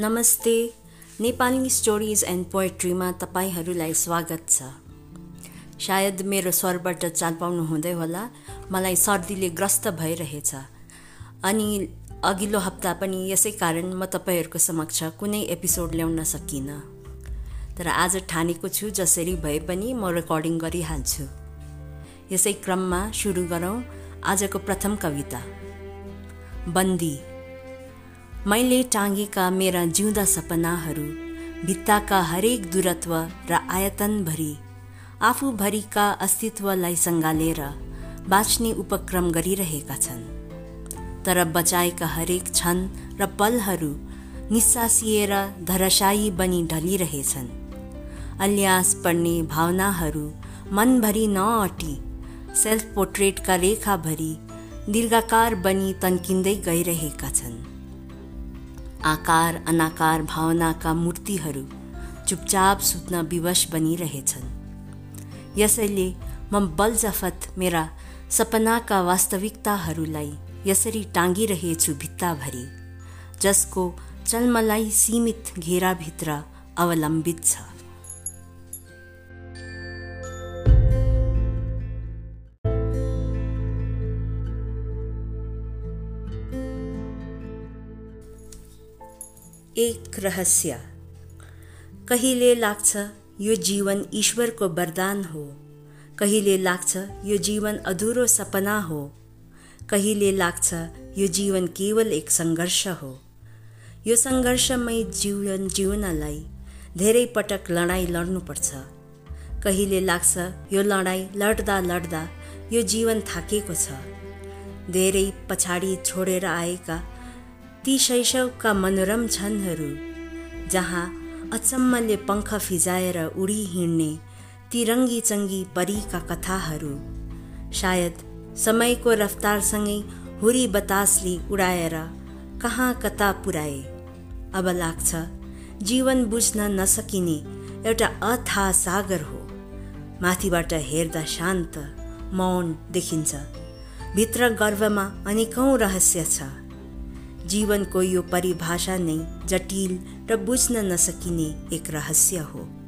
नमस्ते Nepali stories and पोएट्रीमा तपाईँहरूलाई स्वागत छ। सायद मेरो स्वरबाट चाल पाउनु हुँदै होला मलाई सर्दीले ग्रस्त भइरहेछ। अनि अघिल्लो हप्ता पनि यसै कारण म तपाईँहरूको समक्ष कुनै एपिसोड ल्याउन सकिनँ। तर आज ठानेको छु जसरी भए पनि म रेकर्डिङ गरिहाल्छु। यसै क्रममा सुरु गरौँ आजको प्रथम कविता। बन्दी मैले टाँगेका मेरा जिउँदा सपनाहरू भित्ताका हरेक दूरत्व र आयतनभरि आफूभरिका अस्तित्वलाई सङ्गालेर बाँच्ने उपक्रम गरिरहेका छन्। तर बचाएका हरेक क्षण र पलहरू निस्सासिएर धरशायी बनी ढलिरहेछन्। अल्यास पर्ने भावनाहरू मनभरि नअटी सेल्फ पोर्ट्रेटका रेखाभरि दीर्घाकार बनी तन्किँदै गइरहेका छन्। आकार अनाकार भावनाका मूर्तिहरू चुपचाप सुत्न विवश बनिरहेछन्। यसैले म बलजफत मेरा सपनाका वास्तविकताहरूलाई यसरी टाँगिरहेछु भित्ताभरि जसको चल्मलाई सीमित घेराभित्र अवलम्बित छ। एक रहस्य। कहिले लाग्छ यो जीवन ईश्वरको वरदान हो? कहिले लाग्छ यो जीवन अधुरो सपना हो? कहिले लाग्छ यो जीवन केवल एक सङ्घर्ष हो? यो सङ्घर्षमय जीवन जिउनलाई धेरै पटक लडाइँ लड्नुपर्छ। कहिले लाग्छ यो लडाइँ लड्दा लड्दा यो जीवन थाकेको छ? धेरै पछाडि छोडेर आएका ती शैशवका मनोरम क्षणहरू जहाँ अचम्मले पङ्ख फिजाएर उडी हिँड्ने ती रङ्गी चङ्गी परीका कथाहरू सायद समयको रफ्तारसँगै हुरी बतासले उडाएर कहाँ कता पुर्याए अब लाग्छ जीवन बुझ्न नसकिने एउटा अथा सागर हो। माथिबाट हेर्दा शान्त मौन देखिन्छ। भित्र गर्वमा अनेकौँ रहस्य छ। जीवनको यो परिभाषा नै जटिल र बुझ्न नसकिने एक रहस्य हो।